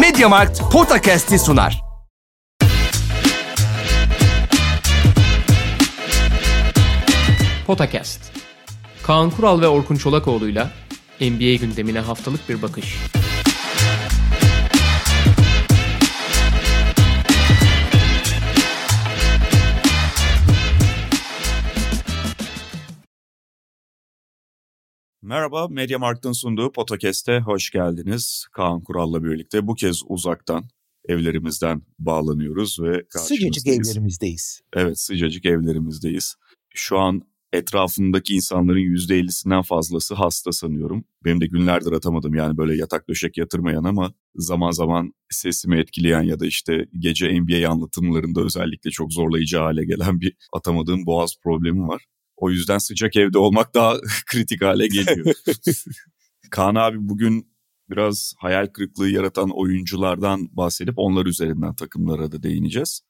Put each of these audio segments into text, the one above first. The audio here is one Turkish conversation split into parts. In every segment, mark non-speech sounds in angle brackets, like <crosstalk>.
Mediamarkt Podcast'i sunar. Potakast. Kaan Kural ve Orkun Çolakoğlu'yla NBA gündemine haftalık bir bakış. Merhaba, Media Markt'ın sunduğu Podcast'e hoş geldiniz. Kaan Kural'la birlikte bu kez uzaktan evlerimizden bağlanıyoruz ve Sıcacık evlerimizdeyiz. Evet, sıcacık evlerimizdeyiz. Şu an etrafındaki insanların %50'sinden fazlası hasta sanıyorum. Benim de günlerdir atamadım yani böyle yatak döşek yatırmayan ama zaman zaman sesimi etkileyen ya da işte gece NBA anlatımlarında özellikle çok zorlayıcı hale gelen bir atamadığım boğaz problemi var. O yüzden sıcak evde olmak daha <laughs> kritik hale geliyor. <laughs> Kaan abi bugün biraz hayal kırıklığı yaratan oyunculardan bahsedip onlar üzerinden takımlara da değineceğiz.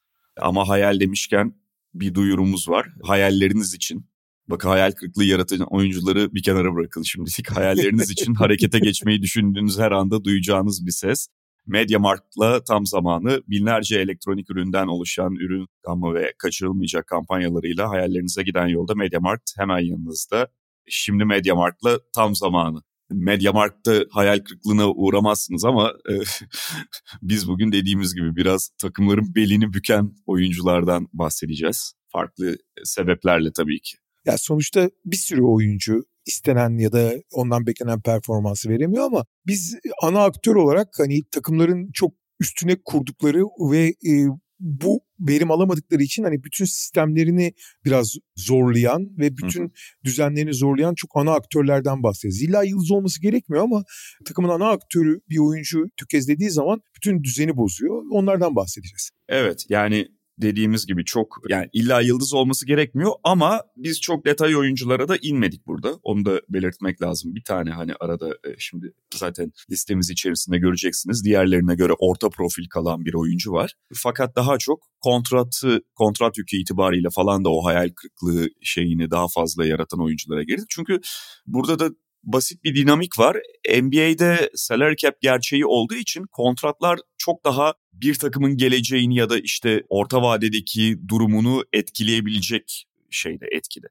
Ama hayal demişken bir duyurumuz var. Hayalleriniz için Bak hayal kırıklığı yaratan oyuncuları bir kenara bırakın şimdilik. Hayalleriniz için <laughs> harekete geçmeyi düşündüğünüz her anda duyacağınız bir ses. MediaMarkt'la tam zamanı binlerce elektronik üründen oluşan ürün gamı ve kaçırılmayacak kampanyalarıyla hayallerinize giden yolda MediaMarkt hemen yanınızda. Şimdi MediaMarkt'la tam zamanı. MediaMarkt'ta hayal kırıklığına uğramazsınız ama e, <laughs> biz bugün dediğimiz gibi biraz takımların belini büken oyunculardan bahsedeceğiz. Farklı sebeplerle tabii ki. Ya sonuçta bir sürü oyuncu istenen ya da ondan beklenen performansı veremiyor ama biz ana aktör olarak hani takımların çok üstüne kurdukları ve e, bu verim alamadıkları için hani bütün sistemlerini biraz zorlayan ve bütün Hı. düzenlerini zorlayan çok ana aktörlerden bahsediyoruz. İlla yıldız olması gerekmiyor ama takımın ana aktörü bir oyuncu tökezlediği zaman bütün düzeni bozuyor. Onlardan bahsedeceğiz. Evet yani dediğimiz gibi çok yani illa yıldız olması gerekmiyor ama biz çok detay oyunculara da inmedik burada. Onu da belirtmek lazım. Bir tane hani arada e, şimdi zaten listemiz içerisinde göreceksiniz. Diğerlerine göre orta profil kalan bir oyuncu var. Fakat daha çok kontratı, kontrat yükü itibariyle falan da o hayal kırıklığı şeyini daha fazla yaratan oyunculara girdi. Çünkü burada da basit bir dinamik var. NBA'de salary cap gerçeği olduğu için kontratlar çok daha bir takımın geleceğini ya da işte orta vadedeki durumunu etkileyebilecek şeyde etkili.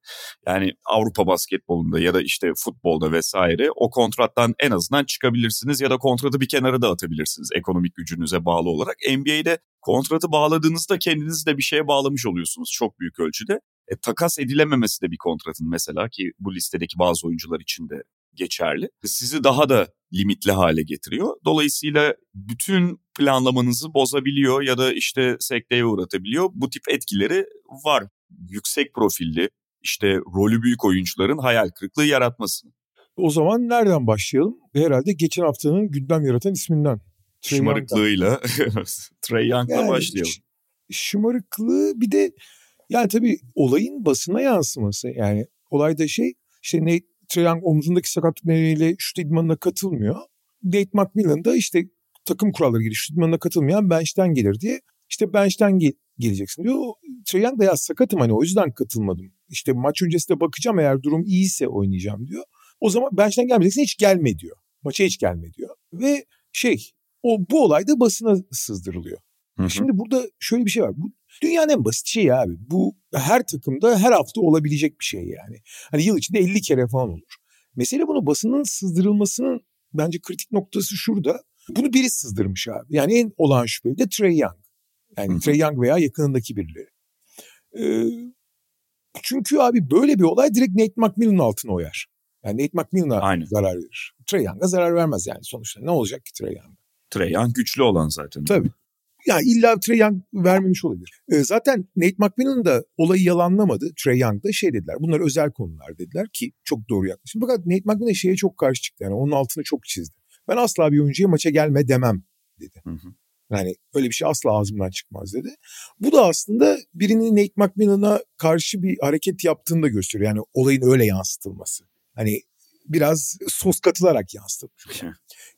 Yani Avrupa basketbolunda ya da işte futbolda vesaire o kontrattan en azından çıkabilirsiniz ya da kontratı bir kenara da atabilirsiniz ekonomik gücünüze bağlı olarak. NBA'de kontratı bağladığınızda kendiniz de bir şeye bağlamış oluyorsunuz çok büyük ölçüde. E, takas edilememesi de bir kontratın mesela ki bu listedeki bazı oyuncular için de geçerli. Sizi daha da limitli hale getiriyor. Dolayısıyla bütün planlamanızı bozabiliyor ya da işte sekteye uğratabiliyor. Bu tip etkileri var. Yüksek profilli, işte rolü büyük oyuncuların hayal kırıklığı yaratmasını. O zaman nereden başlayalım? Herhalde geçen haftanın gündem yaratan isminden. Trey Şımarıklığıyla <laughs> Trey Young'la yani, başlayalım. Şımarıklığı bir de yani tabii olayın basına yansıması. Yani olayda şey işte Nate Trae Young omzundaki sakatlık nedeniyle şut idmanına katılmıyor. Nate McMillan da işte takım kuralları gereği şut idmanına katılmayan bench'ten gelir diye işte bench'ten ge- geleceksin diyor. Trae Young da ya sakatım hani o yüzden katılmadım. İşte maç öncesinde bakacağım eğer durum iyiyse oynayacağım diyor. O zaman bench'ten gelmeyeceksin hiç gelme diyor. Maça hiç gelme diyor. Ve şey o bu olay da basına sızdırılıyor. Hı hı. Şimdi burada şöyle bir şey var. Bu dünyanın en basit şeyi abi. Bu her takımda her hafta olabilecek bir şey yani. Hani yıl içinde 50 kere falan olur. Mesele bunu basının sızdırılmasının bence kritik noktası şurada. Bunu biri sızdırmış abi. Yani en olağan şüpheli de Trey Young. Yani Trey Young veya yakınındaki birileri. Ee, çünkü abi böyle bir olay direkt Nate McMillan'ın altına oyar. Yani Nate McMillan'a zarar verir. Trey Young'a zarar vermez yani sonuçta. Ne olacak ki Trey Young'a? Trey Young güçlü olan zaten. Tabii. Yani illa Trey Young vermemiş olabilir. E, zaten Nate McMillan da olayı yalanlamadı. Trey Young da şey dediler. Bunlar özel konular dediler ki çok doğru yaklaşım. Fakat Nate McMillan şeye çok karşı çıktı. Yani onun altını çok çizdi. Ben asla bir oyuncuya maça gelme demem dedi. Hı hı. Yani öyle bir şey asla ağzımdan çıkmaz dedi. Bu da aslında birinin Nate McMillan'a karşı bir hareket yaptığını da gösteriyor. Yani olayın öyle yansıtılması. Hani biraz sos katılarak yansıtılmış.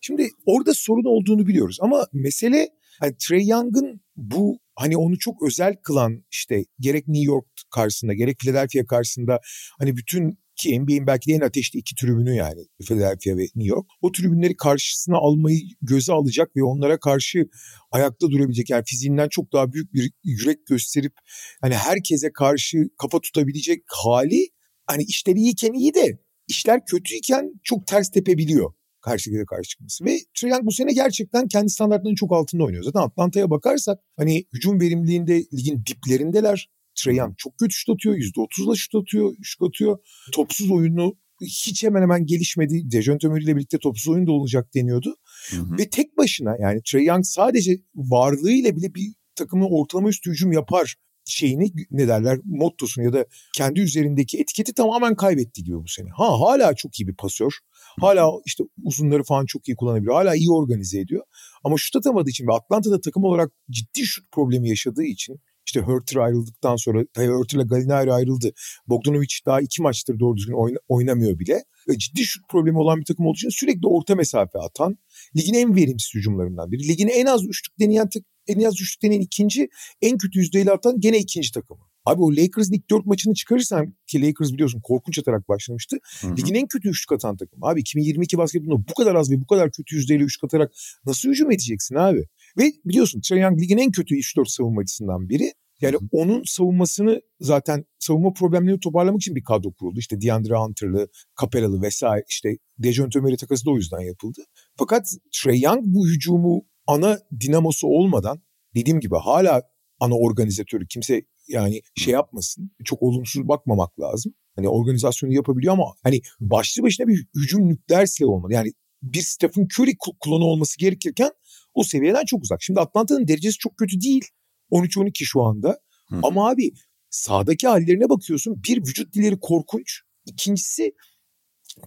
Şimdi orada sorun olduğunu biliyoruz ama mesele Hani Trey Young'ın bu hani onu çok özel kılan işte gerek New York karşısında gerek Philadelphia karşısında hani bütün ki NBA'in belki de en ateşli iki tribünü yani Philadelphia ve New York. O tribünleri karşısına almayı göze alacak ve onlara karşı ayakta durabilecek yani fiziğinden çok daha büyük bir yürek gösterip hani herkese karşı kafa tutabilecek hali hani işleri iyiyken iyi de işler kötüyken çok ters tepebiliyor karşıya karşı çıkması. Ve Young bu sene gerçekten kendi standartlarının çok altında oynuyor. Zaten Atlanta'ya bakarsak hani hücum verimliliğinde ligin diplerindeler. Young çok kötü şut atıyor. %30'la şut atıyor, şut atıyor. Topsuz oyunu hiç hemen hemen gelişmedi. Dejounte Murray ile birlikte topsuz oyun da olacak deniyordu. Hı hı. Ve tek başına yani Trae Young sadece varlığıyla bile bir takımın ortalama üstü hücum yapar şeyini ne derler mottosunu ya da kendi üzerindeki etiketi tamamen kaybetti gibi bu sene. Ha hala çok iyi bir pasör. Hala işte uzunları falan çok iyi kullanabiliyor. Hala iyi organize ediyor. Ama şut atamadığı için ve Atlanta'da takım olarak ciddi şut problemi yaşadığı için işte Hurter ayrıldıktan sonra Hurter ile Gallinari ayrıldı. Bogdanovic daha iki maçtır doğru düzgün oyna, oynamıyor bile. Ciddi şut problemi olan bir takım olduğu için sürekli orta mesafe atan ligin en verimsiz hücumlarından biri. Ligin en az üçlük deneyen en az üçlük deneyen ikinci en kötü yüzdeyle atan gene ikinci takımı. Abi o Lakers'ın ilk dört maçını çıkarırsan ki Lakers biliyorsun korkunç atarak başlamıştı. Hı hı. Ligin en kötü üçlük atan takım. Abi 2022 basketbolunda bu kadar az ve bu kadar kötü yüzdeyle üçlük atarak nasıl hücum edeceksin abi? Ve biliyorsun Trae Young ligin en kötü 3-4 savunmacısından biri. Yani Hı-hı. onun savunmasını zaten savunma problemlerini toparlamak için bir kadro kuruldu. İşte DeAndre Hunter'lı, Capella'lı vesaire işte Dejounte Murray takası da o yüzden yapıldı. Fakat Trae Young bu hücumu ana dinamosu olmadan dediğim gibi hala ana organizatörü kimse yani şey yapmasın. Çok olumsuz bakmamak lazım. Hani organizasyonu yapabiliyor ama hani başlı başına bir hücum nükleer silah olmalı. Yani bir Stephen Curry klonu olması gerekirken o seviyeden çok uzak. Şimdi Atlanta'nın derecesi çok kötü değil. 13-12 şu anda. Hı. Ama abi sahadaki hallerine bakıyorsun. Bir vücut dilleri korkunç. İkincisi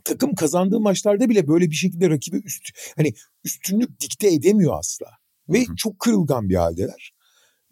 takım kazandığı maçlarda bile böyle bir şekilde rakibi üst hani üstünlük dikte edemiyor asla. Ve hı hı. çok kırılgan bir haldeler.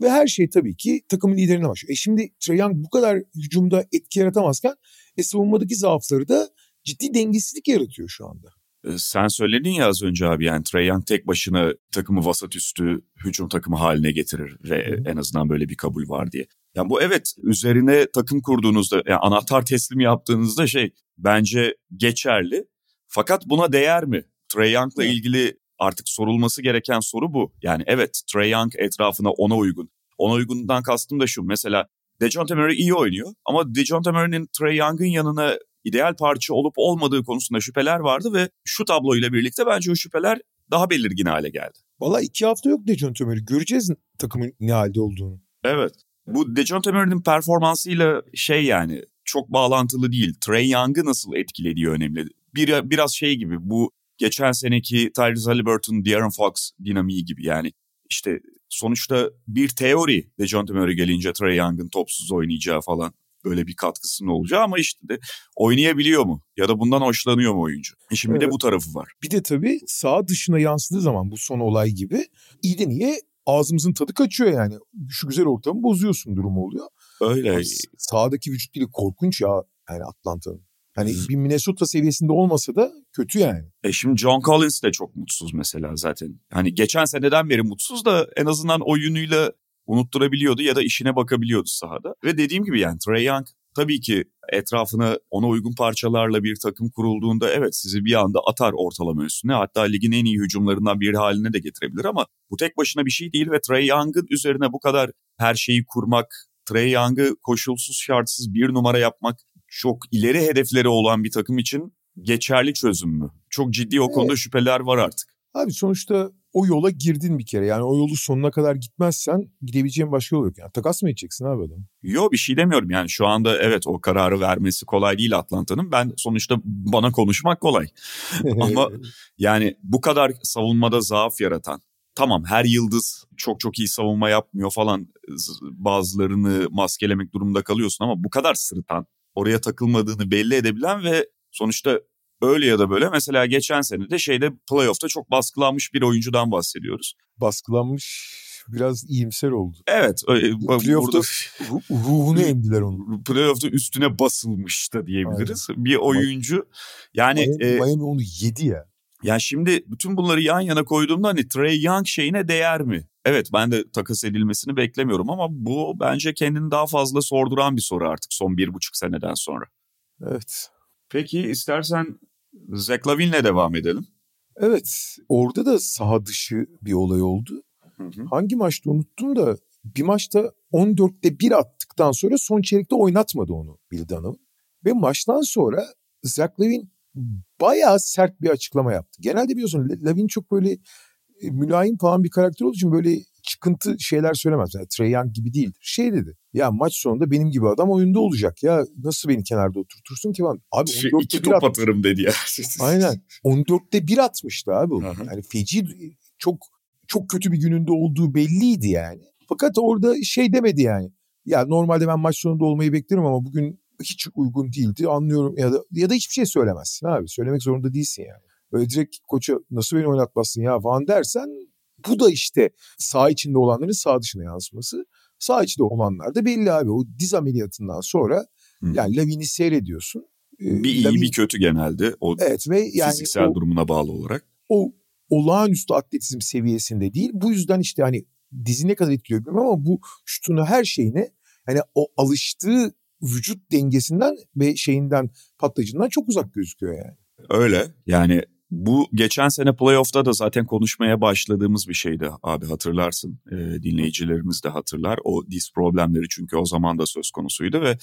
Ve her şey tabii ki takımın liderine başlıyor. E şimdi Trae Young bu kadar hücumda etki yaratamazken e savunmadaki zaafları da ciddi dengesizlik yaratıyor şu anda. E, sen söyledin ya az önce abi yani Trae Young tek başına takımı vasat üstü hücum takımı haline getirir ve en azından böyle bir kabul var diye. Yani bu evet üzerine takım kurduğunuzda yani anahtar teslim yaptığınızda şey bence geçerli. Fakat buna değer mi? Trae Young'la ilgili artık sorulması gereken soru bu. Yani evet Trae Young etrafına ona uygun. Ona uygundan kastım da şu. Mesela Dejounte Murray iyi oynuyor ama Dejounte Murray'nin Trae Young'ın yanına ideal parça olup olmadığı konusunda şüpheler vardı ve şu tabloyla birlikte bence o şüpheler daha belirgin hale geldi. Valla iki hafta yok Dejounte Murray. Göreceğiz takımın ne halde olduğunu. Evet. Bu Dejounte Murray'nin performansıyla şey yani çok bağlantılı değil. Trey Young'ı nasıl etkilediği önemli. Bir, biraz şey gibi bu geçen seneki Tyrese Halliburton, De'Aaron Fox dinamiği gibi yani. işte sonuçta bir teori Dejounte Murray gelince Trey Young'ın topsuz oynayacağı falan böyle bir katkısının olacağı ama işte de oynayabiliyor mu? Ya da bundan hoşlanıyor mu oyuncu? Şimdi evet. de bu tarafı var. Bir de tabii sağ dışına yansıdığı zaman bu son olay gibi iyi de niye ağzımızın tadı kaçıyor yani. Şu güzel ortamı bozuyorsun durumu oluyor. Öyle. Yani sağdaki vücut dili korkunç ya yani Atlanta'nın. Hani bir Minnesota seviyesinde olmasa da kötü yani. E şimdi John Collins de çok mutsuz mesela zaten. Hani geçen seneden beri mutsuz da en azından oyunuyla unutturabiliyordu ya da işine bakabiliyordu sahada. Ve dediğim gibi yani Trey Young tabii ki etrafına ona uygun parçalarla bir takım kurulduğunda evet sizi bir anda atar ortalama üstüne. Hatta ligin en iyi hücumlarından biri haline de getirebilir ama bu tek başına bir şey değil ve Trey Young'ın üzerine bu kadar her şeyi kurmak, Trey Young'ı koşulsuz şartsız bir numara yapmak çok ileri hedefleri olan bir takım için geçerli çözüm mü? Çok ciddi o konuda evet. şüpheler var artık. Abi sonuçta o yola girdin bir kere. Yani o yolu sonuna kadar gitmezsen gidebileceğin başka yol yok. Yani takas mı edeceksin abi adam? Yok bir şey demiyorum. Yani şu anda evet o kararı vermesi kolay değil Atlanta'nın. Ben sonuçta bana konuşmak kolay. <laughs> Ama yani bu kadar savunmada zaaf yaratan tamam her yıldız çok çok iyi savunma yapmıyor falan bazılarını maskelemek durumunda kalıyorsun ama bu kadar sırıtan oraya takılmadığını belli edebilen ve sonuçta öyle ya da böyle mesela geçen sene de şeyde playoff'ta çok baskılanmış bir oyuncudan bahsediyoruz. Baskılanmış biraz iyimser oldu. Evet. Playoff'ta ruhunu emdiler onu. Playoff'ta üstüne basılmış da diyebiliriz. Aynen. Bir oyuncu yani... Miami, e, Miami onu yedi ya. Yani şimdi bütün bunları yan yana koyduğumda hani Trey Young şeyine değer mi? Evet ben de takas edilmesini beklemiyorum ama bu bence kendini daha fazla sorduran bir soru artık son bir buçuk seneden sonra. Evet Peki istersen Zach Lavin'le devam edelim. Evet orada da saha dışı bir olay oldu. Hı hı. Hangi maçta unuttum da bir maçta 14'te 1 attıktan sonra son çeyrekte oynatmadı onu Bill Donovan. Ve maçtan sonra Zach Lavin bayağı sert bir açıklama yaptı. Genelde biliyorsun Lavin çok böyle mülayim falan bir karakter olduğu için böyle çıkıntı şeyler söylemez. Yani Trey Young gibi değildir. Şey dedi. Ya maç sonunda benim gibi adam oyunda olacak. Ya nasıl beni kenarda oturtursun ki falan. Abi Şu 14'te iki 1 top atmış. atarım dedi ya. <laughs> Aynen. 14'te 1 atmıştı abi. o. Yani feci çok çok kötü bir gününde olduğu belliydi yani. Fakat orada şey demedi yani. Ya normalde ben maç sonunda olmayı beklerim ama bugün hiç uygun değildi. Anlıyorum ya da ya da hiçbir şey söylemezsin abi. Söylemek zorunda değilsin yani. Böyle direkt koça nasıl beni oynatmazsın ya falan dersen bu da işte sağ içinde olanların sağ dışına yansıması. Sağ içinde olanlar da belli abi. O diz ameliyatından sonra Hı. yani Lavin'i seyrediyorsun. Ee, Bir iyi Lavin- bir kötü genelde o Evet ve yani fiziksel o, durumuna bağlı olarak. o olağanüstü atletizm seviyesinde değil. Bu yüzden işte hani dizi ne kadar etkiliyor bilmiyorum ama bu şutunu her şeyine hani o alıştığı vücut dengesinden ve şeyinden patlayıcından çok uzak gözüküyor yani. Öyle yani bu geçen sene playoff'ta da zaten konuşmaya başladığımız bir şeydi abi hatırlarsın. Ee, dinleyicilerimiz de hatırlar. O diz problemleri çünkü o zaman da söz konusuydu ve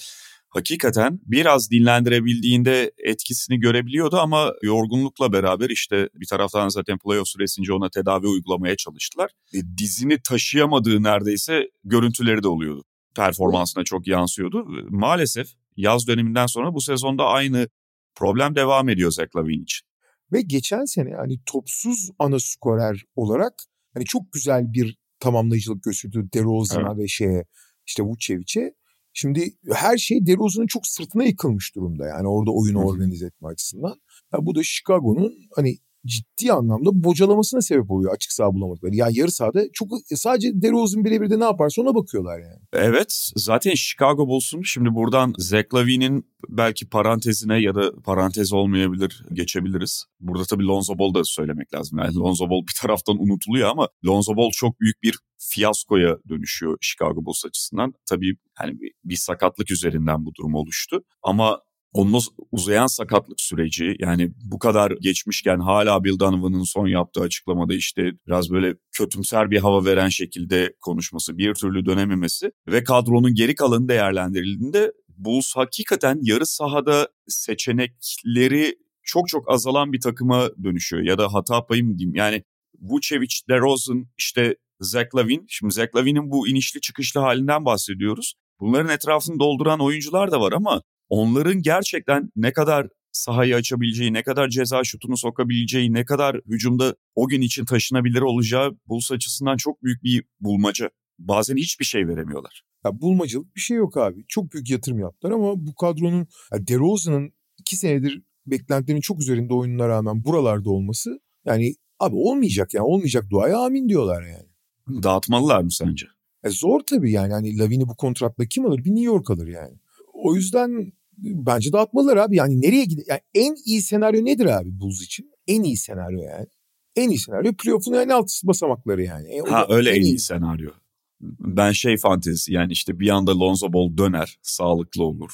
hakikaten biraz dinlendirebildiğinde etkisini görebiliyordu ama yorgunlukla beraber işte bir taraftan zaten playoff süresince ona tedavi uygulamaya çalıştılar. E, dizini taşıyamadığı neredeyse görüntüleri de oluyordu. Performansına çok yansıyordu. Maalesef yaz döneminden sonra bu sezonda aynı problem devam ediyor Zach Lavin için. Ve geçen sene hani topsuz ana skorer olarak hani çok güzel bir tamamlayıcılık gösterdi DeRozan'a ve şeye işte Vucevic'e. Şimdi her şey DeRozan'ın çok sırtına yıkılmış durumda yani orada oyunu organize etme açısından. Ya bu da Chicago'nun hani ciddi anlamda bocalamasına sebep oluyor açık saha bulamadıkları. Yani yarı sahada çok sadece DeRozan birebir de ne yaparsa ona bakıyorlar yani. Evet zaten Chicago Bulls'un şimdi buradan Zach Lavin'in belki parantezine ya da parantez olmayabilir geçebiliriz. Burada tabii Lonzo Ball da söylemek lazım. Yani Lonzo Ball bir taraftan unutuluyor ama Lonzo Ball çok büyük bir fiyaskoya dönüşüyor Chicago Bulls açısından. Tabii hani bir, bir sakatlık üzerinden bu durum oluştu ama onun uzayan sakatlık süreci yani bu kadar geçmişken hala Bill Donovan'ın son yaptığı açıklamada işte biraz böyle kötümser bir hava veren şekilde konuşması, bir türlü dönememesi ve kadronun geri kalanı değerlendirildiğinde Bulls hakikaten yarı sahada seçenekleri çok çok azalan bir takıma dönüşüyor ya da hata payı mı diyeyim yani Vucevic, DeRozan, işte Zach Lavin. Şimdi Zach Lavin'in bu inişli çıkışlı halinden bahsediyoruz. Bunların etrafını dolduran oyuncular da var ama onların gerçekten ne kadar sahayı açabileceği, ne kadar ceza şutunu sokabileceği, ne kadar hücumda o gün için taşınabilir olacağı Bulls açısından çok büyük bir bulmaca. Bazen hiçbir şey veremiyorlar. Ya bulmacılık bir şey yok abi. Çok büyük yatırım yaptılar ama bu kadronun ya DeRozan'ın iki senedir beklentilerin çok üzerinde oyununa rağmen buralarda olması yani abi olmayacak yani olmayacak duaya amin diyorlar yani. Dağıtmalılar mı sence? E zor tabii yani hani Lavin'i bu kontratla kim alır? Bir New York alır yani. O yüzden bence dağıtmalılar abi. Yani nereye gidiyor? Yani en iyi senaryo nedir abi Bulls için? En iyi senaryo yani. En iyi senaryo playoff'un en alt basamakları yani. E, Ha öyle en iyi senaryo. Ben şey fantezisi yani işte bir anda Lonzo Ball döner, sağlıklı olur.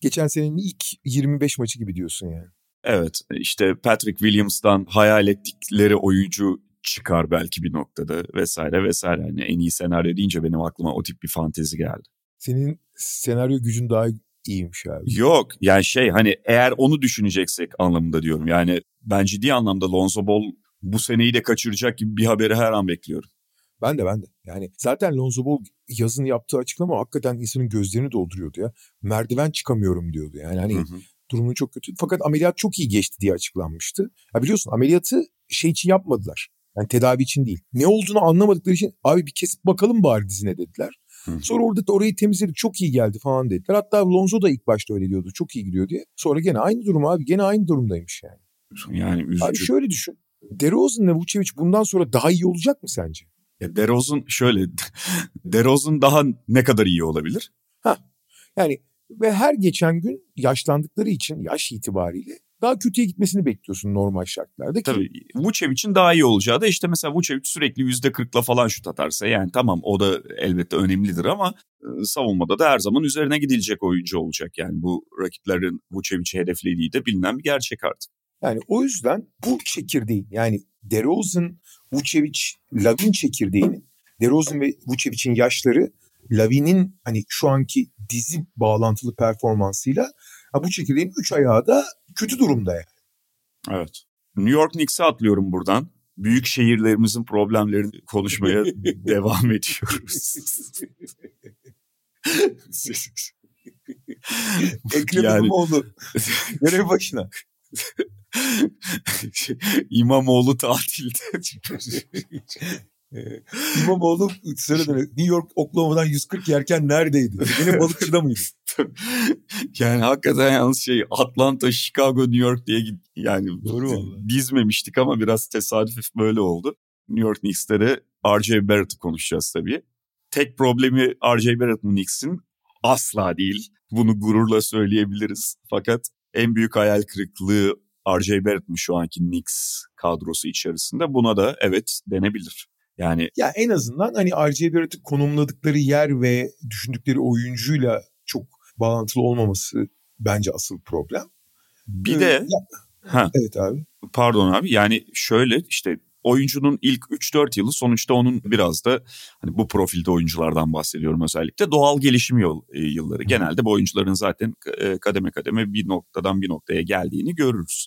Geçen senenin ilk 25 maçı gibi diyorsun yani. Evet işte Patrick Williams'tan hayal ettikleri oyuncu çıkar belki bir noktada vesaire vesaire. Yani en iyi senaryo deyince benim aklıma o tip bir fantezi geldi. Senin senaryo gücün daha iyiymiş abi. Yok yani şey hani eğer onu düşüneceksek anlamında diyorum. Yani ben ciddi anlamda Lonzo Ball bu seneyi de kaçıracak gibi bir haberi her an bekliyorum. Ben de ben de. Yani zaten Lonzo Ball yazın yaptığı açıklama hakikaten insanın gözlerini dolduruyordu ya. Merdiven çıkamıyorum diyordu. Yani hani Hı hı. durumu çok kötü. Fakat ameliyat çok iyi geçti diye açıklanmıştı. Ya biliyorsun ameliyatı şey için yapmadılar. Yani tedavi için değil. Ne olduğunu anlamadıkları için abi bir kesip bakalım bari dizine dediler. Sonra orada da orayı temizledik çok iyi geldi falan dediler. Hatta Lonzo da ilk başta öyle diyordu. Çok iyi gidiyor diye. Sonra gene aynı durum abi. Gene aynı durumdaymış yani. Yani üzücü. Abi şöyle düşün. DeRozan ve Vucevic bundan sonra daha iyi olacak mı sence? Ya DeRozan şöyle <laughs> DeRozan daha ne kadar iyi olabilir? Yani ve her geçen gün yaşlandıkları için yaş itibariyle daha kötüye gitmesini bekliyorsun normal şartlarda. Ki, Tabii Vucevic'in daha iyi olacağı da işte mesela Vucevic sürekli %40'la falan şut atarsa yani tamam o da elbette önemlidir ama e, savunmada da her zaman üzerine gidilecek oyuncu olacak. Yani bu rakiplerin Vucevic'i hedeflediği de bilinen bir gerçek artık. Yani o yüzden bu çekirdeğin yani DeRozan, Vucevic, Lavin çekirdeğinin DeRozan ve Vucevic'in yaşları Lavin'in hani şu anki dizi bağlantılı performansıyla ha bu çekirdeğin üç ayağı da kötü durumda yani. Evet. New York Knicks'e atlıyorum buradan. Büyük şehirlerimizin problemlerini konuşmaya <laughs> devam ediyoruz. <laughs> Ekrem Yani- İmamoğlu görev başına. İmamoğlu tatilde. <laughs> Ee, İmamoğlu söyledi. New York Oklahoma'dan 140 yerken neredeydi? Yine <laughs> Balıkır'da mıydı? yani hakikaten yalnız şey Atlanta, Chicago, New York diye yani Doğru vallahi. dizmemiştik ama biraz tesadüf böyle oldu. New York Knicks'te de R.J. Barrett'ı konuşacağız tabii. Tek problemi R.J. Barrett mı Knicks'in? Asla değil. Bunu gururla söyleyebiliriz. Fakat en büyük hayal kırıklığı R.J. Barrett mi şu anki Knicks kadrosu içerisinde? Buna da evet denebilir. Yani Ya en azından hani R.J. Barrett'ı konumladıkları yer ve düşündükleri oyuncuyla çok bağlantılı olmaması bence asıl problem. bir Ee, de ya- ha, evet abi. pardon abi yani şöyle işte oyuncunun ilk 3-4 yılı sonuçta onun biraz da hani bu profilde oyunculardan bahsediyorum özellikle doğal gelişim yol, e, yılları. Genelde bu oyuncuların zaten e, kademe kademe bir noktadan bir noktaya geldiğini görürüz.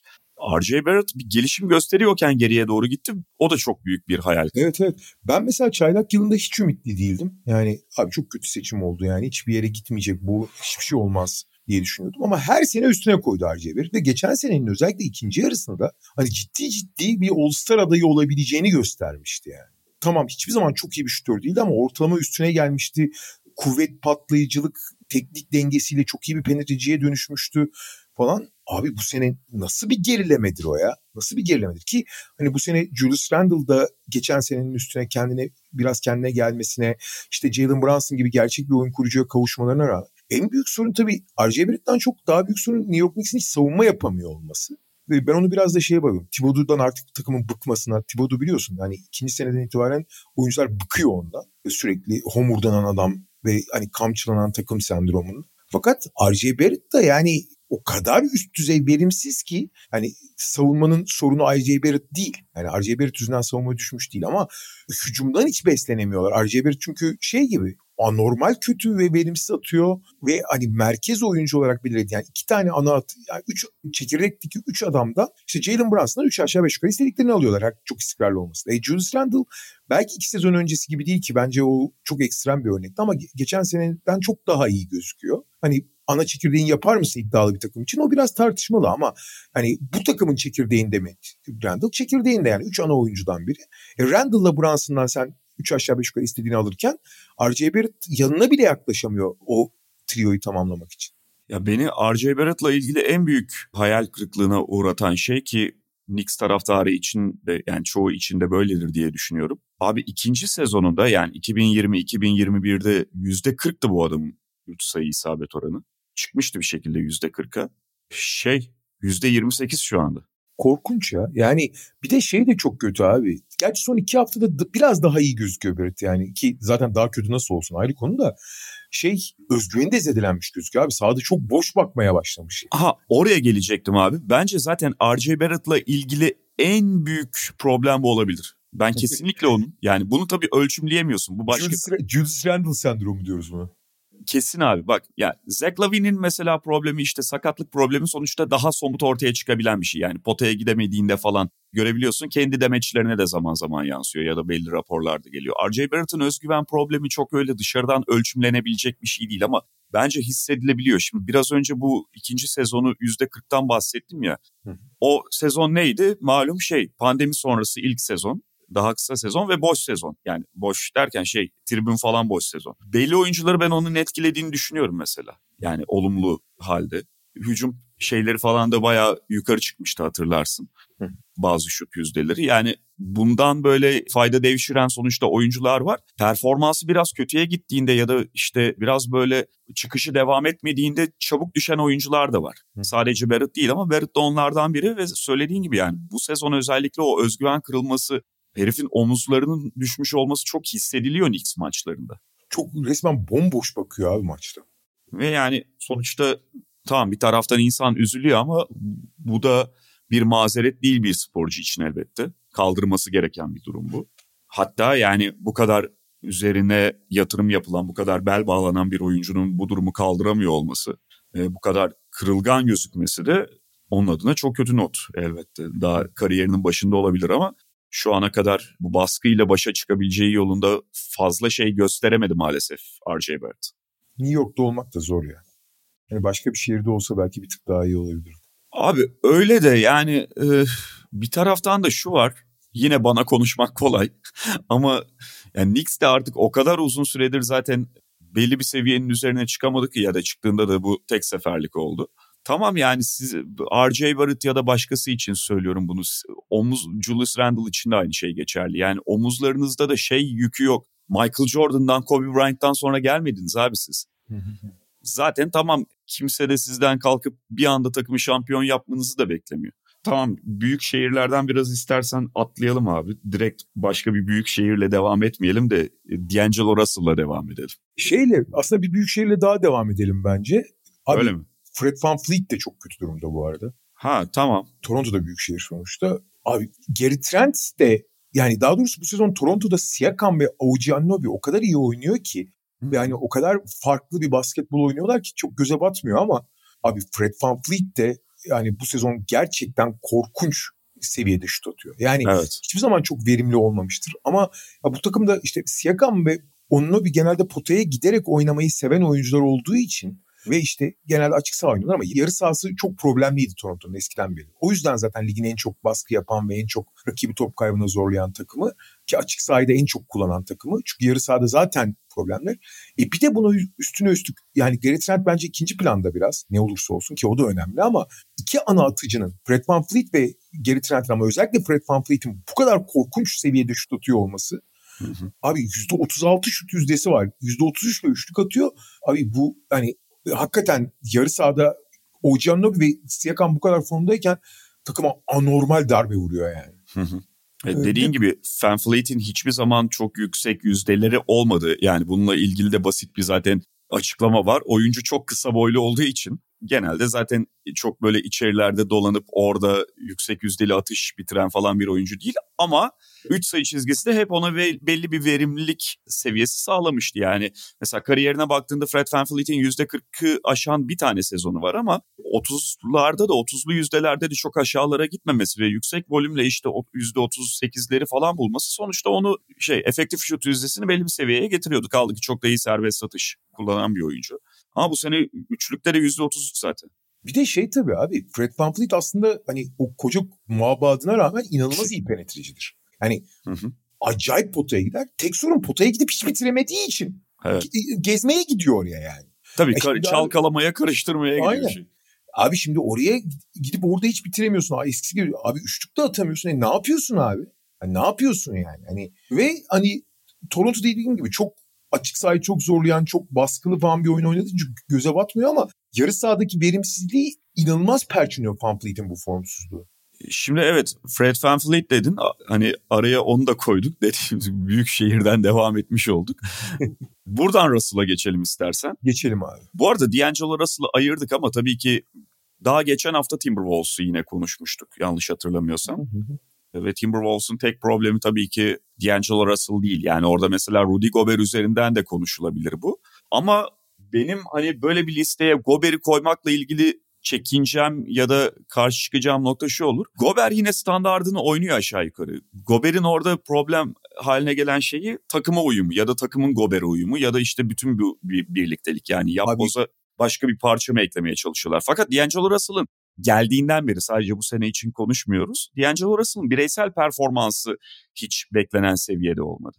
R.J. Barrett bir gelişim gösteriyorken geriye doğru gitti. O da çok büyük bir hayal. Evet evet. Ben mesela çaylak yılında hiç ümitli değildim. Yani abi çok kötü seçim oldu yani. Hiçbir yere gitmeyecek bu hiçbir şey olmaz diye düşünüyordum. Ama her sene üstüne koydu R.J. Barrett. Ve geçen senenin özellikle ikinci yarısında da hani ciddi ciddi bir All-Star adayı olabileceğini göstermişti yani. Tamam hiçbir zaman çok iyi bir şutör değildi ama ortalama üstüne gelmişti. Kuvvet patlayıcılık, teknik dengesiyle çok iyi bir penetreciye dönüşmüştü falan. Abi bu sene nasıl bir gerilemedir o ya? Nasıl bir gerilemedir ki hani bu sene Julius Randle da geçen senenin üstüne kendine biraz kendine gelmesine işte Jalen Brunson gibi gerçek bir oyun kurucuya kavuşmalarına rağmen en büyük sorun tabii R.J. Barrett'ten çok daha büyük sorun New York Knicks'in hiç savunma yapamıyor olması. Ve ben onu biraz da şeye bakıyorum. Thibodeau'dan artık takımın bıkmasına. Thibodeau biliyorsun hani ikinci seneden itibaren oyuncular bıkıyor ondan. Sürekli homurdanan adam ve hani kamçılanan takım sendromunun. Fakat R.J. Barrett da yani o kadar üst düzey verimsiz ki hani savunmanın sorunu R.J. Barrett değil. Yani R.J. Barrett yüzünden savunma düşmüş değil ama hücumdan hiç beslenemiyorlar. R.J. Barrett çünkü şey gibi anormal kötü ve verimsiz atıyor ve hani merkez oyuncu olarak belirledi. Yani iki tane ana at, yani üç çekirdekteki üç adamda işte Jalen Brunson'dan üç aşağı beş yukarı istediklerini alıyorlar. Çok istikrarlı olması. E, Julius Randle belki iki sezon öncesi gibi değil ki bence o çok ekstrem bir örnekti ama ge- geçen seneden çok daha iyi gözüküyor. Hani ana çekirdeğin yapar mısın iddialı bir takım için? O biraz tartışmalı ama hani bu takımın çekirdeğinde mi? Randall çekirdeğinde yani üç ana oyuncudan biri. E, Randall'la Brunson'dan sen üç aşağı beş yukarı istediğini alırken R.J. Barrett yanına bile yaklaşamıyor o trioyu tamamlamak için. Ya beni R.J. Barrett'la ilgili en büyük hayal kırıklığına uğratan şey ki Knicks taraftarı için de yani çoğu için de böyledir diye düşünüyorum. Abi ikinci sezonunda yani 2020-2021'de %40'tı bu adamın 3 sayı isabet oranı. Çıkmıştı bir şekilde %40'a. Şey %28 şu anda. Korkunç ya. Yani bir de şey de çok kötü abi. Gerçi son iki haftada da biraz daha iyi gözüküyor Barrett yani. Ki zaten daha kötü nasıl olsun ayrı konu da. Şey özgüveni de zedelenmiş gözüküyor abi. Sahada çok boş bakmaya başlamış. Aha oraya gelecektim abi. Bence zaten R.J. Barrett'la ilgili en büyük problem bu olabilir. Ben kesinlikle onun. Yani bunu tabii ölçümleyemiyorsun. Bu başka Julius, Julius Randle sendromu diyoruz buna. Kesin abi. Bak ya Zach Lavin'in mesela problemi işte sakatlık problemi sonuçta daha somut ortaya çıkabilen bir şey. Yani potaya gidemediğinde falan görebiliyorsun. Kendi demeçlerine de zaman zaman yansıyor ya da belli raporlarda geliyor. R.J. Barrett'ın özgüven problemi çok öyle dışarıdan ölçümlenebilecek bir şey değil ama bence hissedilebiliyor. Şimdi biraz önce bu ikinci sezonu %40'tan bahsettim ya. Hı. O sezon neydi? Malum şey pandemi sonrası ilk sezon daha kısa sezon ve boş sezon. Yani boş derken şey tribün falan boş sezon. Belli oyuncuları ben onun etkilediğini düşünüyorum mesela. Yani olumlu halde. Hücum şeyleri falan da bayağı yukarı çıkmıştı hatırlarsın. Hı. Bazı şut yüzdeleri. Yani bundan böyle fayda devşiren sonuçta oyuncular var. Performansı biraz kötüye gittiğinde ya da işte biraz böyle çıkışı devam etmediğinde çabuk düşen oyuncular da var. Hı. Sadece Barrett değil ama Barrett da onlardan biri ve söylediğin gibi yani bu sezon özellikle o özgüven kırılması, herifin omuzlarının düşmüş olması çok hissediliyor Knicks maçlarında. Çok resmen bomboş bakıyor abi maçta. Ve yani sonuçta tamam bir taraftan insan üzülüyor ama bu da bir mazeret değil bir sporcu için elbette. Kaldırması gereken bir durum bu. Hatta yani bu kadar üzerine yatırım yapılan, bu kadar bel bağlanan bir oyuncunun bu durumu kaldıramıyor olması, bu kadar kırılgan gözükmesi de onun adına çok kötü not elbette. Daha kariyerinin başında olabilir ama şu ana kadar bu baskıyla başa çıkabileceği yolunda fazla şey gösteremedi maalesef RJ Barrett. New York'ta olmak da zor yani. Yani başka bir şehirde olsa belki bir tık daha iyi olabilir. Abi öyle de yani e, bir taraftan da şu var. Yine bana konuşmak kolay <laughs> ama yani Knicks de artık o kadar uzun süredir zaten belli bir seviyenin üzerine çıkamadı ki ya da çıktığında da bu tek seferlik oldu. Tamam yani siz RJ Barrett ya da başkası için söylüyorum bunu. Omuz Julius Randle için de aynı şey geçerli. Yani omuzlarınızda da şey yükü yok. Michael Jordan'dan Kobe Bryant'tan sonra gelmediniz abi siz. Zaten tamam kimse de sizden kalkıp bir anda takımı şampiyon yapmanızı da beklemiyor. Tamam büyük şehirlerden biraz istersen atlayalım abi. Direkt başka bir büyük şehirle devam etmeyelim de D'Angelo Russell'la devam edelim. Şeyle aslında bir büyük şehirle daha devam edelim bence. Abi, Öyle mi? Fred Van Fleet de çok kötü durumda bu arada. Ha tamam. Toronto'da büyük şehir sonuçta. Abi Gary Trent de yani daha doğrusu bu sezon Toronto'da Siakam ve OG Anunoby o kadar iyi oynuyor ki yani o kadar farklı bir basketbol oynuyorlar ki çok göze batmıyor ama abi Fred Van Fleet de yani bu sezon gerçekten korkunç seviyede şut atıyor. Yani Evet. hiçbir zaman çok verimli olmamıştır. Ama ya bu takımda işte Siakam ve Anunoby genelde potaya giderek oynamayı seven oyuncular olduğu için ve işte genelde açık saha oynuyorlar ama yarı sahası çok problemliydi Toronto'nun eskiden beri. O yüzden zaten ligin en çok baskı yapan ve en çok rakibi top kaybına zorlayan takımı ki açık sahayı da en çok kullanan takımı. Çünkü yarı sahada zaten problemler. E bir de bunu üstüne üstlük yani Gary Trent bence ikinci planda biraz ne olursa olsun ki o da önemli ama iki ana atıcının Fred Van Fleet ve Gary Trent'in ama özellikle Fred Van Fleet'in bu kadar korkunç seviyede şut atıyor olması Abi %36 şut yüzdesi var. %33 ile üçlük atıyor. Abi bu hani hakikaten yarı sahada OG Anunoby ve Siakam bu kadar formdayken takıma anormal darbe vuruyor yani. Hı hı. E, Evet. dediğin gibi Van Fleet'in hiçbir zaman çok yüksek yüzdeleri olmadı. Yani bununla ilgili de basit bir zaten açıklama var. Oyuncu çok kısa boylu olduğu için genelde zaten çok böyle içerilerde dolanıp orada yüksek yüzdeli atış bitiren falan bir oyuncu değil. Ama 3 sayı çizgisi de hep ona belli bir verimlilik seviyesi sağlamıştı. Yani mesela kariyerine baktığında Fred Van Fleet'in %40'ı aşan bir tane sezonu var ama 30'larda da 30'lu yüzdelerde de çok aşağılara gitmemesi ve yüksek volümle işte o %38'leri falan bulması sonuçta onu şey efektif şut yüzdesini belli bir seviyeye getiriyordu. Kaldı ki çok da iyi serbest satış kullanan bir oyuncu. Ama bu sene üçlükte de %33 zaten. Bir de şey tabii abi Fred Fleet aslında hani o koca muhabbadına rağmen inanılmaz iyi penetrecidir. Yani Hı hı. acayip potaya gider. Tek sorun potaya gidip hiç bitiremediği için Evet. ge- gezmeye gidiyor oraya yani. Tabii E kar- şimdi abi- çalkalamaya, karıştırmaya gidiyor Aynen. şey. Abi şimdi oraya gidip orada hiç bitiremiyorsun. Abi eskisi gibi abi üçlük de atamıyorsun. E ne yapıyorsun abi? Yani ne yapıyorsun yani? Hani ve hani Toronto dediğim gibi çok açık sahayı çok zorlayan, çok baskılı falan bir oyun oynadığı için göze batmıyor ama yarı sahadaki verimsizliği inanılmaz perçiniyor Van Fleet'in bu formsuzluğu. Şimdi evet Fred Van Fleet dedin. Hani araya onu da koyduk. <laughs> Dediğimiz büyük şehirden devam etmiş olduk. <laughs> Buradan Russell'a geçelim istersen. Geçelim abi. Bu arada D'Angelo Russell'ı ayırdık ama tabii ki daha geçen hafta Timberwolves'u yine konuşmuştuk yanlış hatırlamıyorsam. Ve Timberwolves'un tek problemi tabii ki D'Angelo Russell değil. Yani orada mesela Rudy Gobert üzerinden de konuşulabilir bu. Ama benim hani böyle bir listeye Gobert'i koymakla ilgili çekincem ya da karşı çıkacağım nokta şu olur. Gobert yine standardını oynuyor aşağı yukarı. Gobert'in orada problem haline gelen şeyi takıma uyumu ya da takımın Gobert'e uyumu ya da işte bütün bu bir birliktelik. Yani yapboza başka bir parça mı eklemeye çalışıyorlar. Fakat D'Angelo Russell'ın geldiğinden beri sadece bu sene için konuşmuyoruz. D'Angelo Russell'ın bireysel performansı hiç beklenen seviyede olmadı.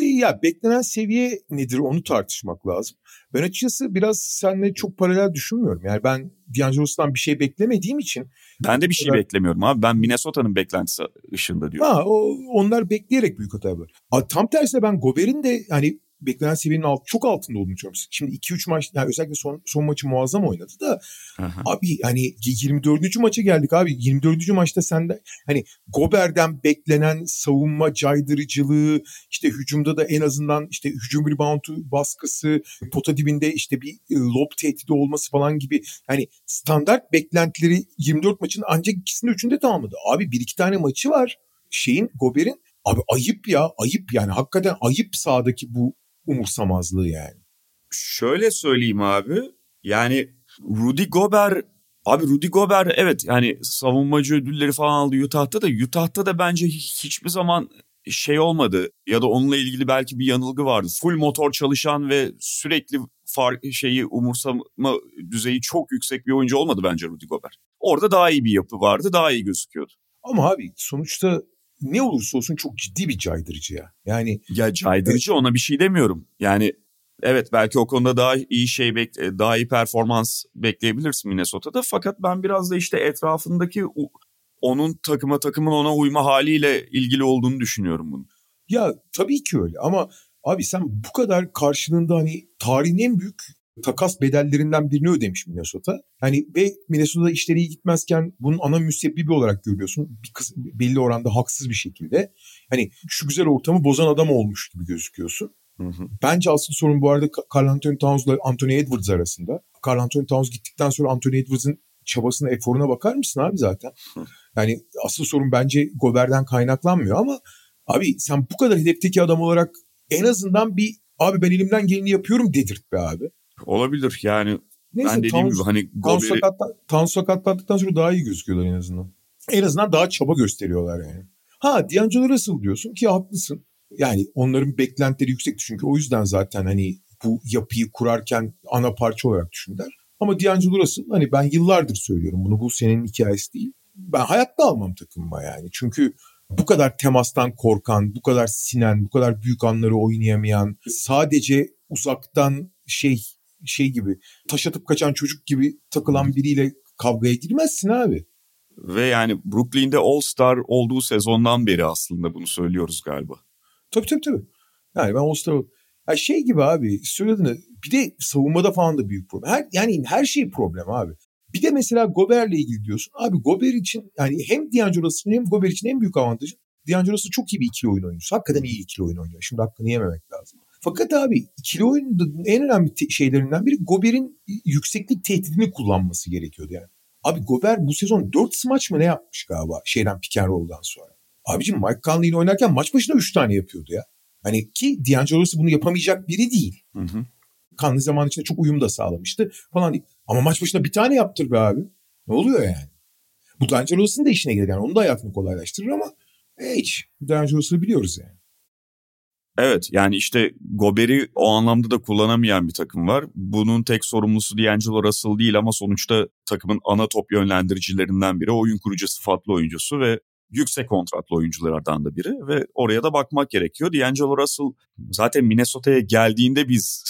Ya beklenen seviye nedir onu tartışmak lazım. Ben açıkçası biraz seninle çok paralel düşünmüyorum. Yani ben D'Angelo's'tan bir şey beklemediğim için. Ben de bir şey beklemiyorum abi. Ben Minnesota'nın beklentisi ışığında diyorum. Ha, o, onlar bekleyerek büyük hata yapıyorlar. Tam tersine ben Gober'in de hani beklenen seviyenin alt, çok altında olduğunu düşünüyorum. Şimdi 2-3 maç yani özellikle son, son maçı muazzam oynadı da Aha. abi hani 24. maça geldik abi 24. maçta sende hani Gober'den beklenen savunma caydırıcılığı işte hücumda da en azından işte hücum reboundu baskısı pota dibinde işte bir e, lob tehdidi olması falan gibi hani standart beklentileri 24 maçın ancak ikisinde üçünde tamamladı. Abi bir iki tane maçı var şeyin Gober'in Abi ayıp ya ayıp yani hakikaten ayıp sahadaki bu umursamazlığı yani. Şöyle söyleyeyim abi. Yani Rudy Gobert Abi Rudy Gobert evet yani savunmacı ödülleri falan aldı Utah'ta da Utah'ta da bence hiçbir zaman şey olmadı ya da onunla ilgili belki bir yanılgı vardı. Full motor çalışan ve sürekli fark şeyi umursama düzeyi çok yüksek bir oyuncu olmadı bence Rudy Gobert. Orada daha iyi bir yapı vardı, daha iyi gözüküyordu. Ama abi sonuçta ne olursa olsun çok ciddi bir caydırıcı ya. Yani ya caydırıcı ona bir şey demiyorum. Yani evet belki o konuda daha iyi şey bekle, daha iyi performans bekleyebilirsin Minnesota'da fakat ben biraz da işte etrafındaki onun takıma takımın ona uyma haliyle ilgili olduğunu düşünüyorum bunu. Ya tabii ki öyle ama abi sen bu kadar karşılığında hani tarihin en büyük takas bedellerinden birini ödemiş Minnesota. Hani ve Minnesota işleri iyi gitmezken bunun ana müsebbibi olarak görüyorsun. Bir kız, belli oranda haksız bir şekilde. Hani şu güzel ortamı bozan adam olmuş gibi gözüküyorsun. Hı hı. Bence asıl sorun bu arada Carl Anthony Towns'la Anthony Edwards arasında. Carl Anthony Towns gittikten sonra Anthony Edwards'ın çabasına, eforuna bakar mısın abi zaten? Hı. Yani asıl sorun bence Gober'den kaynaklanmıyor ama abi sen bu kadar hedefteki adam olarak en azından bir abi ben elimden geleni yapıyorum dedirt be abi. Olabilir yani Neyse, ben dediğim Towns, gibi hani Gober'i... Sakatla, Towns sakatlandıktan sonra daha iyi gözüküyorlar en azından. En azından daha çaba gösteriyorlar yani. Ha D'Angelo Russell diyorsun ki haklısın. Yani onların beklentileri yüksekti çünkü o yüzden zaten hani bu yapıyı kurarken ana parça olarak düşündüler. Ama D'Angelo Russell hani ben yıllardır söylüyorum bunu bu senin hikayesi değil. Ben hayatta almam takımıma yani. Çünkü bu kadar temastan korkan, bu kadar sinen, bu kadar büyük anları oynayamayan, sadece uzaktan şey şey gibi taş atıp kaçan çocuk gibi takılan biriyle kavgaya girmezsin abi. Ve yani Brooklyn'de All-Star olduğu sezondan beri aslında bunu söylüyoruz galiba. Tabii tabii tabii. Yani ben All-Star ya şey gibi abi söylediğinde bir de savunmada falan da büyük problem. Her, yani her şey problem abi. Bir de mesela Gober'le ilgili diyorsun. Abi Gober için yani hem D'Angelo hem Gober için en büyük avantajı D'Angelo çok iyi bir ikili oyun oyuncusu. Hakikaten iyi ikili oyun oynuyor. Şimdi hakkını yememek lazım. Fakat abi ikili oyunun en önemli şeylerinden biri Gober'in yükseklik tehdidini kullanması gerekiyordu yani. Abi Gober bu sezon 4 smaç mı ne yapmış galiba şeyden pick and roll'dan sonra. Abicim Mike Conley ile oynarken maç başına 3 tane yapıyordu ya. Hani ki D'Angelo'su bunu yapamayacak biri değil. Hı hı. Conley zaman içinde çok uyum da sağlamıştı falan değil. Ama maç başına bir tane yaptır be abi. Ne oluyor yani? Bu D'Angelo'sun da işine gelir yani. Onun da hayatını kolaylaştırır ama hiç. D'Angelo'sunu biliyoruz yani. Evet yani işte Gober'i o anlamda da kullanamayan bir takım var. Bunun tek sorumlusu D'Angelo Russell değil ama sonuçta takımın ana top yönlendiricilerinden biri. Oyun kurucu sıfatlı oyuncusu ve yüksek kontratlı oyunculardan da biri ve oraya da bakmak gerekiyor. D'Angelo Russell zaten Minnesota'ya geldiğinde biz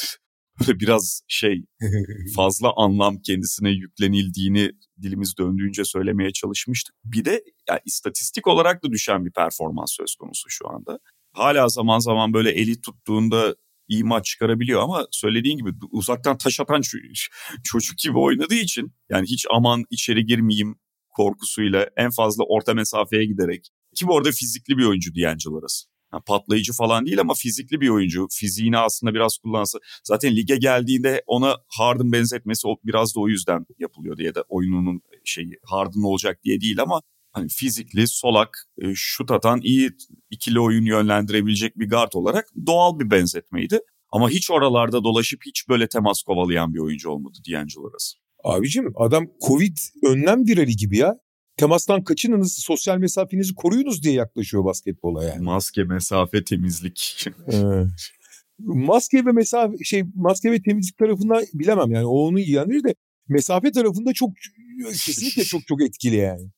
<laughs> biraz şey <laughs> fazla anlam kendisine yüklenildiğini dilimiz döndüğünce söylemeye çalışmıştık. Bir de yani istatistik olarak da düşen bir performans söz konusu şu anda hala zaman zaman böyle eli tuttuğunda iyi maç çıkarabiliyor ama söylediğin gibi uzaktan taş atan <laughs> çocuk gibi oynadığı için yani hiç aman içeri girmeyeyim korkusuyla en fazla orta mesafeye giderek ki bu arada fizikli bir oyuncu D'Angelo arası. Yani patlayıcı falan değil ama fizikli bir oyuncu. Fiziğini aslında biraz kullansa. Zaten lige geldiğinde ona Harden benzetmesi biraz da o yüzden yapılıyordu ya da oyununun şeyi Harden olacak diye değil ama hani fizikli, solak, e, şut atan, iyi ikili oyun yönlendirebilecek bir guard olarak doğal bir benzetmeydi. Ama hiç oralarda dolaşıp hiç böyle temas kovalayan bir oyuncu olmadı D'Angelo Russell. Abicim adam Covid önlem virali gibi ya. Temastan kaçınınız, sosyal mesafenizi koruyunuz diye yaklaşıyor basketbola yani. Maske, mesafe, temizlik. <laughs> evet. Maske ve mesafe şey maske ve temizlik tarafından bilemem yani o onu ilgilendirir de mesafe tarafında çok kesinlikle çok çok etkili yani.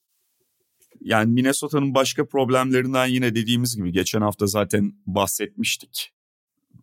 Yani Minnesota'nın başka problemlerinden yine dediğimiz gibi geçen hafta zaten bahsetmiştik.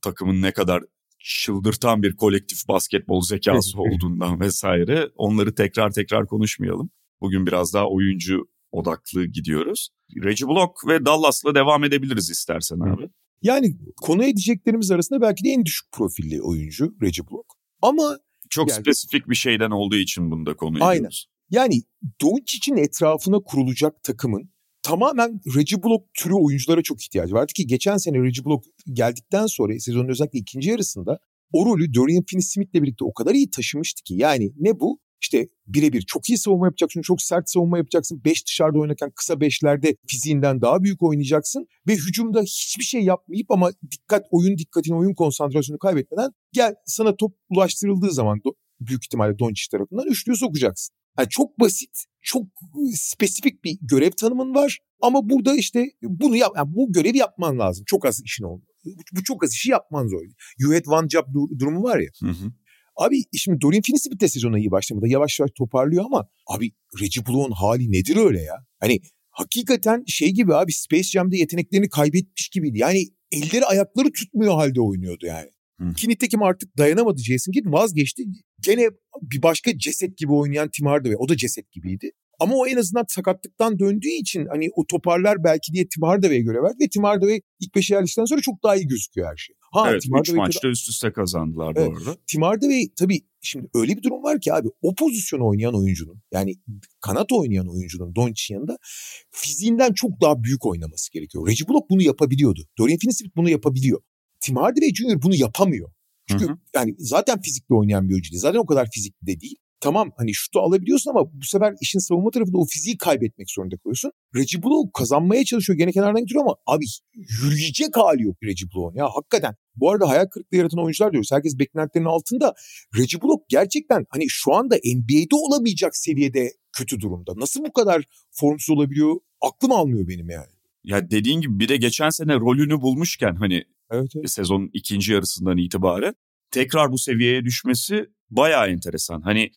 Takımın ne kadar çıldırtan bir kolektif basketbol zekası <laughs> olduğundan vesaire. Onları tekrar tekrar konuşmayalım. Bugün biraz daha oyuncu odaklı gidiyoruz. Reggie Block ve Dallas'la devam edebiliriz istersen abi. Yani konu edeceklerimiz arasında belki de en düşük profilli oyuncu Reggie Block. Ama çok yani, spesifik bir şeyden olduğu için bunda konu ediyoruz. Aynen. Yani Doncic'in etrafına kurulacak takımın tamamen Reggie Block türü oyunculara çok ihtiyacı vardı ki geçen sene Reggie Block geldikten sonra sezonun özellikle ikinci yarısında o rolü Dorian Finney-Smith'le birlikte o kadar iyi taşımıştı ki yani ne bu? İşte birebir çok iyi savunma yapacaksın, çok sert savunma yapacaksın. Beş dışarıda oynarken kısa beşlerde fiziğinden daha büyük oynayacaksın. Ve hücumda hiçbir şey yapmayıp ama dikkat, oyun dikkatini, oyun konsantrasyonu kaybetmeden gel sana top ulaştırıldığı zaman büyük ihtimalle Doncic tarafından üçlüyü sokacaksın. Yani çok basit, çok spesifik bir görev tanımın var. Ama burada işte bunu yap, yani bu görevi yapman lazım. Çok az işin oldu. Bu çok az işi yapman zor. You had one job durumu var ya. Hı hı. Abi şimdi Dorian Finney-Smith de sezona iyi başlamadı. Yavaş yavaş toparlıyor ama abi Reggie Block'un hali nedir öyle ya? Hani hakikaten şey gibi abi Space Jam'de yeteneklerini kaybetmiş gibiydi. Yani elleri ayakları tutmuyor halde oynuyordu yani. Hı. Ki nitekim artık dayanamadı Jason Kidd vazgeçti. Gene bir başka ceset gibi oynayan Tim Hardaway. O da ceset gibiydi. Ama o en azından sakatlıktan döndüğü için hani o toparlar belki diye Tim Hardaway'e göre verdi. Ve Tim Hardaway ilk beşe yerleştikten sonra çok daha iyi gözüküyor her şey. Ha, evet 3 maçta üst üste kazandılar evet, bu arada. Tim Hardaway tabii şimdi öyle bir durum var ki abi o pozisyonu oynayan oyuncunun yani kanat oynayan oyuncunun Doncic'in yanında fiziğinden çok daha büyük oynaması gerekiyor. Reggie Block bunu yapabiliyordu. Dorian Finney-Smith bunu yapabiliyor. Tim Hardaway Jr. bunu yapamıyor. Çünkü hı hı. yani zaten fizikli oynayan bir oyuncu değil. Zaten o kadar fizikli de değil tamam hani şutu alabiliyorsun ama bu sefer işin savunma tarafında o fiziği kaybetmek zorunda kalıyorsun. Reggie Blow kazanmaya çalışıyor gene kenardan getiriyor ama abi yürüyecek hali yok Reggie Blow'un ya hakikaten. Bu arada hayal kırıklığı yaratan oyuncular diyoruz. Herkes beklentilerinin altında. Reggie Block gerçekten hani şu anda NBA'de olamayacak seviyede kötü durumda. Nasıl bu kadar formsuz olabiliyor? Aklım almıyor benim yani. Ya dediğin gibi bir de geçen sene rolünü bulmuşken hani evet, evet. sezonun ikinci yarısından itibaren tekrar bu seviyeye düşmesi bayağı enteresan. Hani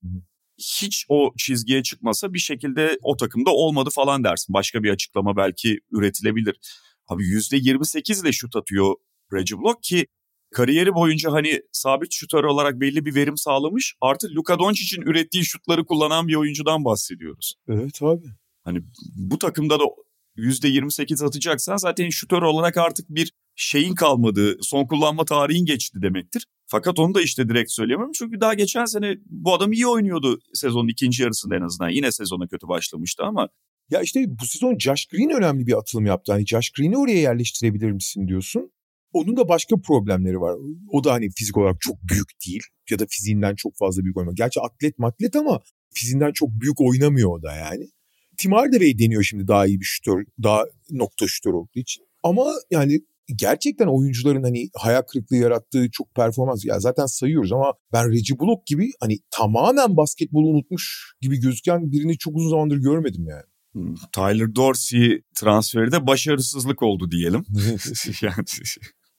hiç o çizgiye çıkmasa bir şekilde o takımda olmadı falan dersin. Başka bir açıklama belki üretilebilir. Abi %28 ile şut atıyor Reggie Block ki kariyeri boyunca hani sabit şutör olarak belli bir verim sağlamış. Artık Luka Doncic'in ürettiği şutları kullanan bir oyuncudan bahsediyoruz. Evet abi. Hani bu takımda da %28 atacaksan zaten şutör olarak artık bir şeyin kalmadığı, son kullanma tarihin geçti demektir. Fakat onu da işte direkt söyleyemem. Çünkü daha geçen sene bu adam iyi oynuyordu sezonun ikinci yarısında en azından. Yine sezona kötü başlamıştı ama. Ya işte bu sezon Josh Green önemli bir atılım yaptı. Hani Josh Green'i oraya yerleştirebilir misin diyorsun. Onun da başka problemleri var. O da hani fizik olarak çok büyük değil. Ya da fiziğinden çok fazla büyük oynamıyor. Gerçi atlet matlet ama fiziğinden çok büyük oynamıyor o da yani. Tim Hardaway deniyor şimdi daha iyi bir şutör, daha nokta şutör olduğu için. Ama yani gerçekten oyuncuların hani hayal kırıklığı yarattığı çok performans ya zaten sayıyoruz ama ben Reggie Block gibi hani tamamen basketbolu unutmuş gibi gözüken birini çok uzun zamandır görmedim yani. Hmm, Tyler Dorsey transferi de başarısızlık oldu diyelim. <laughs> yani <laughs>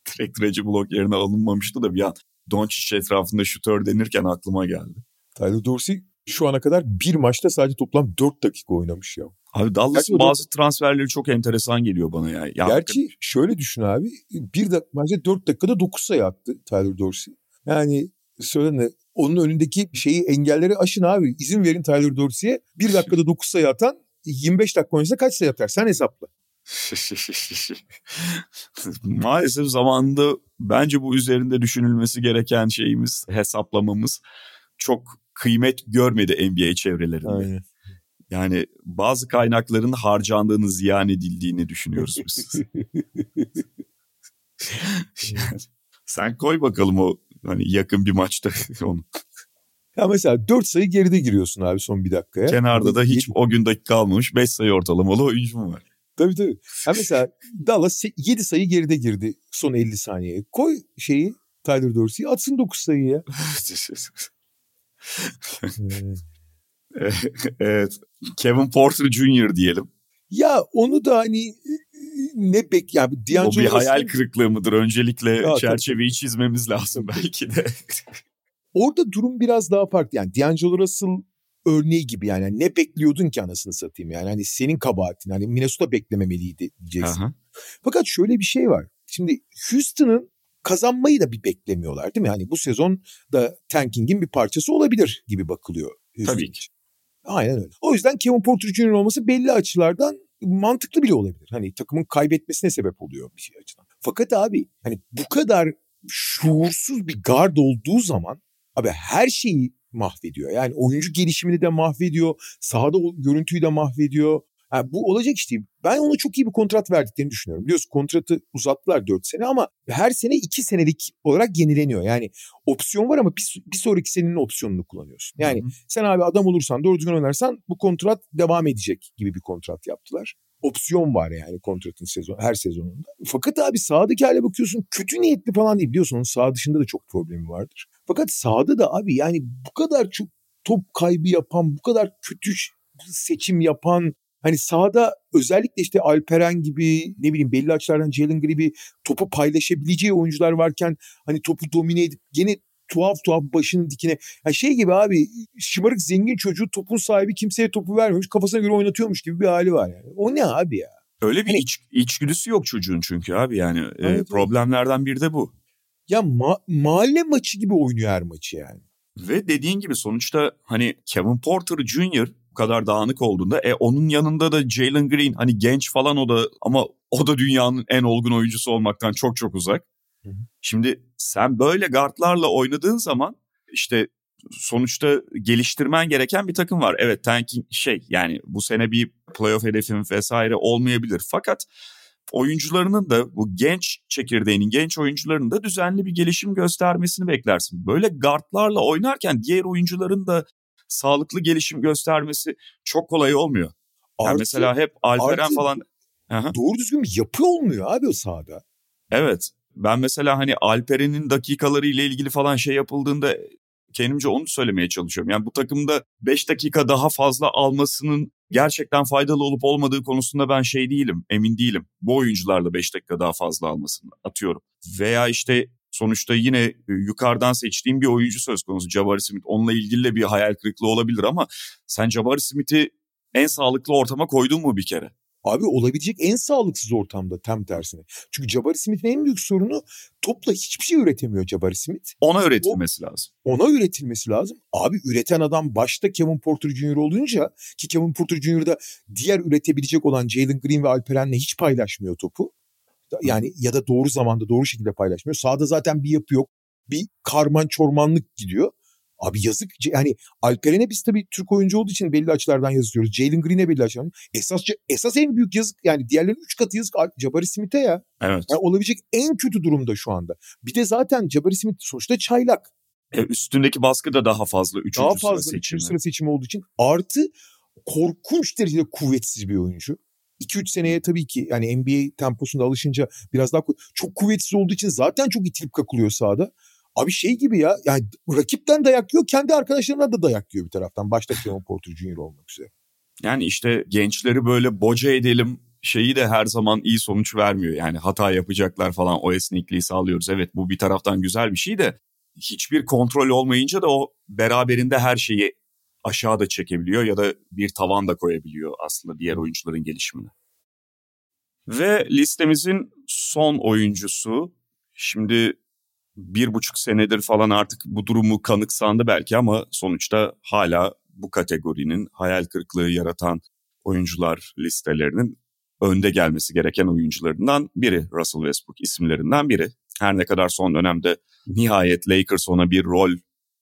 direkt Reggie Block yerine alınmamıştı da bir an Doncic etrafında şutör denirken aklıma geldi. Tyler Dorsey şu ana kadar bir maçta sadece toplam 4 dakika oynamış ya. Abi Dallas'ın bazı da... transferleri çok enteresan geliyor bana ya. ya Gerçi hakikaten. şöyle düşün abi. Bir de bence 4 dakikada 9 sayı attı Tyler Dorsey. Yani söyle onun önündeki şeyi engelleri aşın abi. İzin verin Tyler Dorsey'e. Bir dakikada 9 sayı atan 25 dakika oynasa kaç sayı atar? Sen hesapla. <laughs> Maalesef zamanında bence bu üzerinde düşünülmesi gereken şeyimiz, hesaplamamız çok kıymet görmedi NBA çevrelerinde. Aynen. Yani bazı kaynakların harcandığını, ziyan edildiğini düşünüyoruz biz. sen koy bakalım o hani yakın bir maçta <laughs> onu. Ya mesela 4 sayı geride giriyorsun abi son bir dakikaya. Kenarda da hiç o gün dakika kalmamış 5 sayı ortalamalı oyuncu mu var? Tabii tabii. Ha mesela <laughs> Dallas 7 sayı geride girdi son 50 saniyeye. Koy şeyi Tyler Dorsey'i atsın 9 sayıya. <laughs> <laughs> evet. Kevin Porter Jr. diyelim. Ya onu da hani ne bek ya D'Angelo O bir hayal kırıklığı mıdır? Öncelikle ya, çerçeveyi tabii. çizmemiz lazım belki de. <laughs> Orada durum biraz daha farklı. Yani D'Angelo Russell örneği gibi yani. ne bekliyordun ki anasını satayım yani. Hani senin kabahatin. Hani Minnesota beklememeliydi diyeceksin. Aha. Fakat şöyle bir şey var. Şimdi Houston'ın kazanmayı da bir beklemiyorlar değil mi? Hani bu sezon da tanking'in bir parçası olabilir gibi bakılıyor. Houston Tabii ki. Aynen öyle. O yüzden Kevin Porter Jr. olması belli açılardan mantıklı bile olabilir. Hani takımın kaybetmesine sebep oluyor bir şey açıdan. Fakat abi hani bu kadar şuursuz bir guard olduğu zaman abi her şeyi mahvediyor. Yani oyuncu gelişimini de mahvediyor. Sahada görüntüyü de mahvediyor. Yani bu olacak iş değil. Ben ona çok iyi bir kontrat verdiklerini düşünüyorum. Biliyorsun kontratı uzattılar 4 sene ama her sene 2 senelik olarak yenileniyor. Yani opsiyon var ama bir, bir sonraki senenin opsiyonunu kullanıyorsun. Yani Hı hı. sen abi adam olursan doğru düzgün oynarsan bu kontrat devam edecek gibi bir kontrat yaptılar. Opsiyon var yani kontratın sezon her sezonunda. Fakat abi sahadaki hale bakıyorsun kötü niyetli falan değil biliyorsun onun sağ dışında da çok problemi vardır. Fakat sahada da abi yani bu kadar çok top kaybı yapan, bu kadar kötü seçim yapan Hani sahada özellikle işte Alperen gibi ne bileyim belli açılardan Jalen gibi topu paylaşabileceği oyuncular varken hani topu domine edip gene tuhaf tuhaf başının dikine. Ya şey gibi abi şımarık zengin çocuğu topun sahibi kimseye topu vermemiş kafasına göre oynatıyormuş gibi bir hali var yani. O ne abi ya? Öyle bir Hani- iç, içgüdüsü yok çocuğun çünkü abi yani. E, problemlerden biri de bu. Ya ma- mahalle maçı gibi oynuyor her maçı yani. Ve dediğin gibi sonuçta hani Kevin Porter Jr. kadar dağınık olduğunda e onun yanında da Jalen Green hani genç falan o da ama o da dünyanın en olgun oyuncusu olmaktan çok çok uzak. Hı hı. Şimdi sen böyle guardlarla oynadığın zaman işte sonuçta geliştirmen gereken bir takım var. Evet tanking şey yani bu sene bir playoff hedefin vesaire olmayabilir. Fakat oyuncularının da bu genç çekirdeğinin genç oyuncularının da düzenli bir gelişim göstermesini beklersin. Böyle guardlarla oynarken diğer oyuncuların da sağlıklı gelişim göstermesi çok kolay olmuyor. Yani Artı- mesela hep Alperen artı- falan Aha. Doğru düzgün bir yapı olmuyor abi o sahada. Evet. Ben mesela hani Alperen'in dakikaları ile ilgili falan şey yapıldığında kendimce onu söylemeye çalışıyorum. Yani bu takımda 5 dakika daha fazla almasının gerçekten faydalı olup olmadığı konusunda ben şey değilim, emin değilim. Bu oyuncularla 5 dakika daha fazla almasını atıyorum. Veya işte sonuçta yine e, yukarıdan seçtiğim bir oyuncu söz konusu Jabari Smith. Onunla ilgili de bir hayal kırıklığı olabilir ama sen Jabari Smith'i en sağlıklı ortama koydun mu bir kere? Abi olabilecek en sağlıksız ortamda tam tersine. Çünkü Jabari Smith'in en büyük sorunu topla hiçbir şey üretemiyor Jabari Smith. Ona öğretilmesi lazım. Ona üretilmesi lazım. Abi üreten adam başta Kevin Porter Jr. olunca ki Kevin Porter Jr. da diğer üretebilecek olan Jalen Green ve Alperen'le hiç paylaşmıyor topu. Yani ya da doğru zamanda doğru şekilde paylaşmıyor. Sağda zaten bir yapı yok. Bir karman çormanlık gidiyor. Abi yazık. Yani Alperen'e biz tabii Türk oyuncu olduğu için belli açılardan yazıyoruz. Jalen Green'e belli açılardan. Esas, esas en büyük yazık yani diğerlerinin üç katı yazık Jabari Smith'e ya. Evet. Yani olabilecek en kötü durumda şu anda. Bir de zaten Jabari Smith sonuçta çaylak. E, üstündeki baskı da daha fazla. Üçüncü Daha sıra fazla seçimi. üçüncü sıra seçimi olduğu için. Artı korkunç derecede kuvvetsiz bir oyuncu. 2-3 seneye tabii ki yani NBA temposunda alışınca biraz daha çok kuvvetsiz olduğu için zaten çok itilip kakılıyor sahada. Abi şey gibi ya yani rakipten dayak yiyor kendi arkadaşlarından da dayak yiyor bir taraftan. Başta <laughs> Kevin Porter Jr. olmak üzere. Yani işte gençleri böyle boca edelim şeyi de her zaman iyi sonuç vermiyor. Yani hata yapacaklar falan o esnekliği sağlıyoruz. Evet bu bir taraftan güzel bir şey de hiçbir kontrol olmayınca da o beraberinde her şeyi aşağıda çekebiliyor ya da bir tavan da koyabiliyor aslında diğer oyuncuların gelişimine. Ve listemizin son oyuncusu şimdi bir buçuk senedir falan artık bu durumu kanıksandı belki ama sonuçta hala bu kategorinin hayal kırıklığı yaratan oyuncular listelerinin önde gelmesi gereken oyuncularından biri Russell Westbrook isimlerinden biri. Her ne kadar son dönemde nihayet Lakers ona bir rol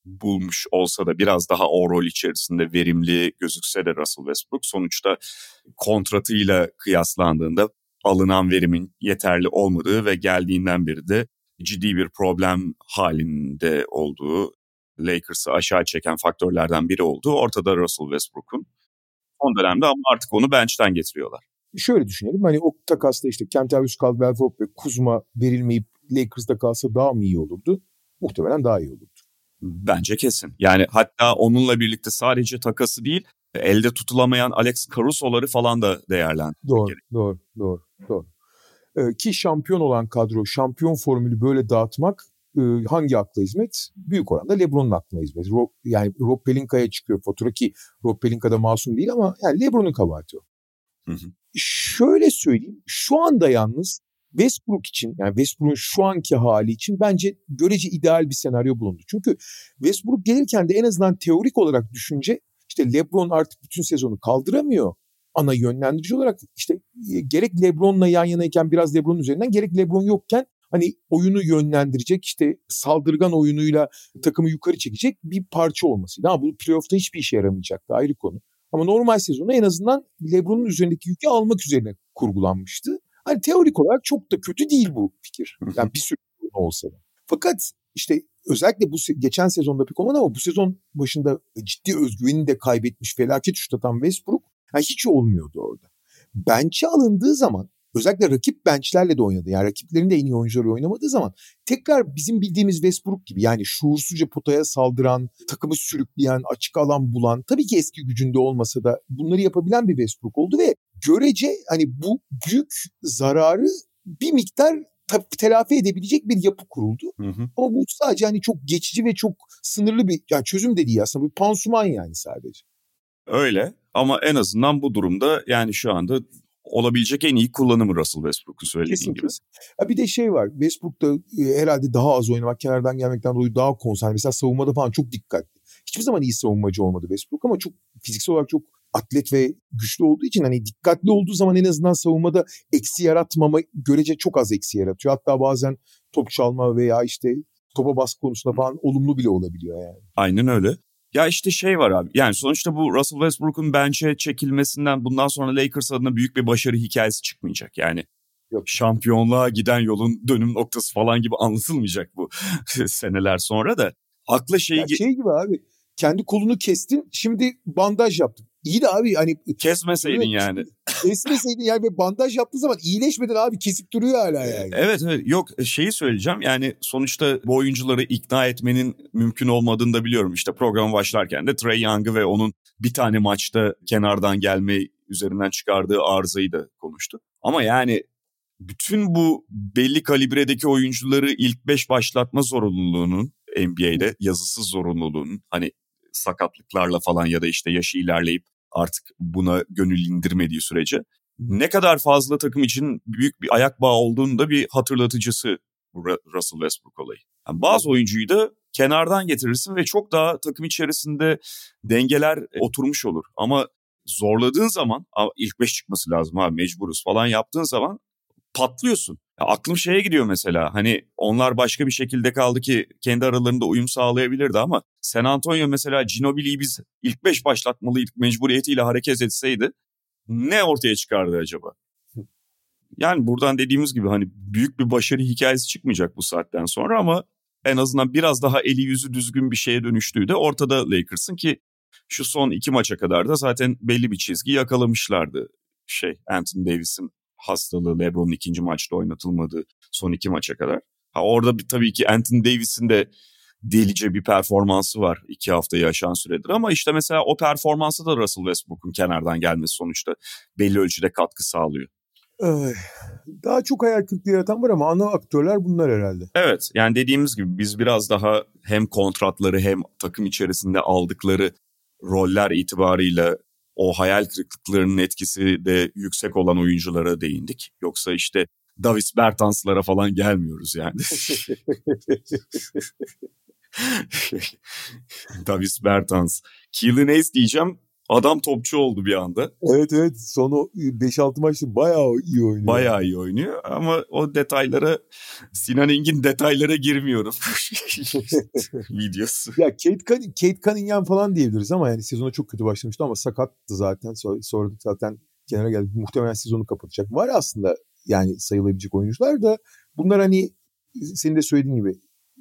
bulmuş olsa da biraz daha o rol içerisinde verimli gözükse de Russell Westbrook sonuçta kontratıyla kıyaslandığında alınan verimin yeterli olmadığı ve geldiğinden beri de ciddi bir problem halinde olduğu Lakers'ı aşağı çeken faktörlerden biri olduğu ortada Russell Westbrook'un. Son dönemde ama artık onu bench'ten getiriyorlar. Şöyle düşünelim hani o takasta işte Kentavius Caldwell Pope ve Kuzma verilmeyip Lakers'da kalsa daha mı iyi olurdu? Muhtemelen daha iyi olurdu. Bence kesin. Yani hatta onunla birlikte sadece takası değil elde tutulamayan Alex Caruso'ları falan da değerlendirmek Doğru, gerek. doğru, doğru, doğru. Ee, ki şampiyon olan kadro, şampiyon formülü böyle dağıtmak e, hangi akla hizmet? Büyük oranda LeBron'un aklına hizmet. Rob, yani Rob Pelinka'ya çıkıyor fatura ki Rob Pelinka da masum değil ama yani LeBron'un kabahati o. Hı hı. Şöyle söyleyeyim. Şu anda yalnız Westbrook için yani Westbrook'un şu anki hali için bence görece ideal bir senaryo bulundu. Çünkü Westbrook gelirken de en azından teorik olarak düşünce işte LeBron artık bütün sezonu kaldıramıyor. Ana yönlendirici olarak işte e, gerek LeBron'la yan yanayken biraz LeBron üzerinden gerek LeBron yokken hani oyunu yönlendirecek işte saldırgan oyunuyla takımı yukarı çekecek bir parça olmasıydı. Ama bu playoff'ta hiçbir işe yaramayacaktı ayrı konu. Ama normal sezonda en azından LeBron'un üzerindeki yükü almak üzerine kurgulanmıştı. Hani teorik olarak çok da kötü değil bu fikir. Yani bir sürü olsa da. Fakat işte özellikle bu geçen sezonda pek olmadı ama bu sezon başında ciddi özgüvenini de kaybetmiş felaket şutatan Westbrook yani hiç olmuyordu orada. Bench'e alındığı zaman özellikle rakip benchlerle de oynadı. Yani rakiplerin de en iyi oyuncuları oynamadığı zaman tekrar bizim bildiğimiz Westbrook gibi yani şuursuzca potaya saldıran, takımı sürükleyen, açık alan bulan tabii ki eski gücünde olmasa da bunları yapabilen bir Westbrook oldu ve görece hani bu büyük zararı bir miktar telafi edebilecek bir yapı kuruldu. Hı hı. Ama bu sadece hani çok geçici ve çok sınırlı bir yani çözüm de değil aslında. Bu pansuman yani sadece. Öyle ama en azından bu durumda yani şu anda olabilecek en iyi kullanımı Russell Westbrook'un söylediğin Kesinlikle. gibi. Ha bir de şey var. Westbrook'ta e, herhalde daha az oynamak, kenardan gelmekten dolayı daha konsantre. Mesela savunmada falan çok dikkatli. Hiçbir zaman iyi savunmacı olmadı Westbrook ama çok fiziksel olarak çok atlet ve güçlü olduğu için hani dikkatli olduğu zaman en azından savunmada eksi yaratmama görece çok az eksi yaratıyor. Hatta bazen top çalma veya işte topa baskı konusunda falan olumlu bile olabiliyor yani. Aynen öyle. Ya işte şey var abi. Yani sonuçta bu Russell Westbrook'un bench'e çekilmesinden bundan sonra Lakers adına büyük bir başarı hikayesi çıkmayacak. Yani Yok. şampiyonluğa giden yolun dönüm noktası falan gibi anlatılmayacak bu <laughs> seneler sonra da. Akla şeyi Ya şey gibi abi kendi kolunu kestin şimdi bandaj yaptın. İyi de abi hani kesmeseydin Evet. yani. <laughs> kesmeseydin yani ve bandaj yaptığı zaman iyileşmedin abi kesip duruyor hala yani. Evet evet yok şeyi söyleyeceğim yani sonuçta bu oyuncuları ikna etmenin mümkün olmadığını da biliyorum. İşte program başlarken de Trey Young'ı ve onun bir tane maçta kenardan gelme üzerinden çıkardığı arızayı da konuştu. Ama yani bütün bu belli kalibredeki oyuncuları ilk beş başlatma zorunluluğunun NBA'de yazısız zorunluluğunun hani sakatlıklarla falan ya da işte yaşı ilerleyip artık buna gönül indirmediği sürece ne kadar fazla takım için büyük bir ayak bağı olduğunu da bir hatırlatıcısı Russell Westbrook olayı. Yani bazı oyuncuyu da kenardan getirirsin ve çok daha takım içerisinde dengeler oturmuş olur. Ama zorladığın zaman "Aa, ilk beş çıkması lazım abi mecburuz falan yaptığın zaman patlıyorsun. Ya aklım şeye gidiyor mesela hani onlar başka bir şekilde kaldı ki kendi aralarında uyum sağlayabilirdi ama San Antonio mesela Ginobili'yi biz ilk beş başlatmalıydık mecburiyetiyle hareket etseydi ne ortaya çıkardı acaba? Yani buradan dediğimiz gibi hani büyük bir başarı hikayesi çıkmayacak bu saatten sonra ama en azından biraz daha eli yüzü düzgün bir şeye dönüştüğü de ortada Lakers'ın ki şu son iki maça kadar da zaten belli bir çizgi yakalamışlardı. Şey Anthony Davis'in hastalığı LeBron'un ikinci maçta oynatılmadığı son iki maça kadar. Ha orada bir, tabii ki Anthony Davis'in de delice bir performansı var iki haftayı aşan süredir. Ama işte mesela o performansı da Russell Westbrook'un kenardan gelmesi sonuçta belli ölçüde katkı sağlıyor. Daha çok hayal kırıklığı yaratan var ama ana aktörler bunlar herhalde. Evet yani dediğimiz gibi biz biraz daha hem kontratları hem takım içerisinde aldıkları roller itibarıyla o hayal kırıklıklarının etkisi de yüksek olan oyunculara değindik. Yoksa işte Davis Bertans'lara falan gelmiyoruz yani. <laughs> Davis Bertans. Keelan Hayes diyeceğim. Adam topçu oldu bir anda. evet evet son o 5-6 maçta bayağı iyi oynuyor. Bayağı iyi oynuyor ama o detaylara Sinan Engin detaylara girmiyorum. <laughs> Videosu. Ya Kate, Cunning, Kate Cunningham falan diyebiliriz ama yani sezona çok kötü başlamıştı ama sakattı zaten. Sonra, sonra zaten kenara geldi. Muhtemelen sezonu kapatacak. Var aslında yani sayılabilecek oyuncular da bunlar hani senin de söylediğin gibi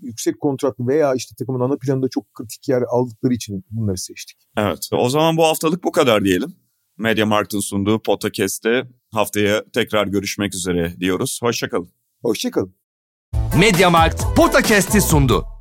yüksek kontratlı veya işte takımın ana planında çok kritik yer aldıkları için bunları seçtik. Evet. O zaman bu haftalık bu kadar diyelim. Media Markt'ın sunduğu podcast'te haftaya tekrar görüşmek üzere diyoruz. Hoşçakalın. Hoşçakalın. Mediamarkt Podcast'i sundu.